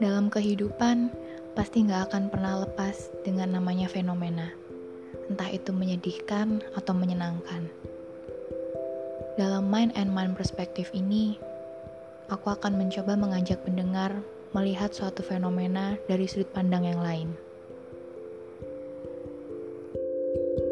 Dalam kehidupan, pasti nggak akan pernah lepas dengan namanya fenomena. Entah itu menyedihkan atau menyenangkan. Dalam Mind and Mind perspektif ini, aku akan mencoba mengajak pendengar melihat suatu fenomena dari sudut pandang yang lain. thank you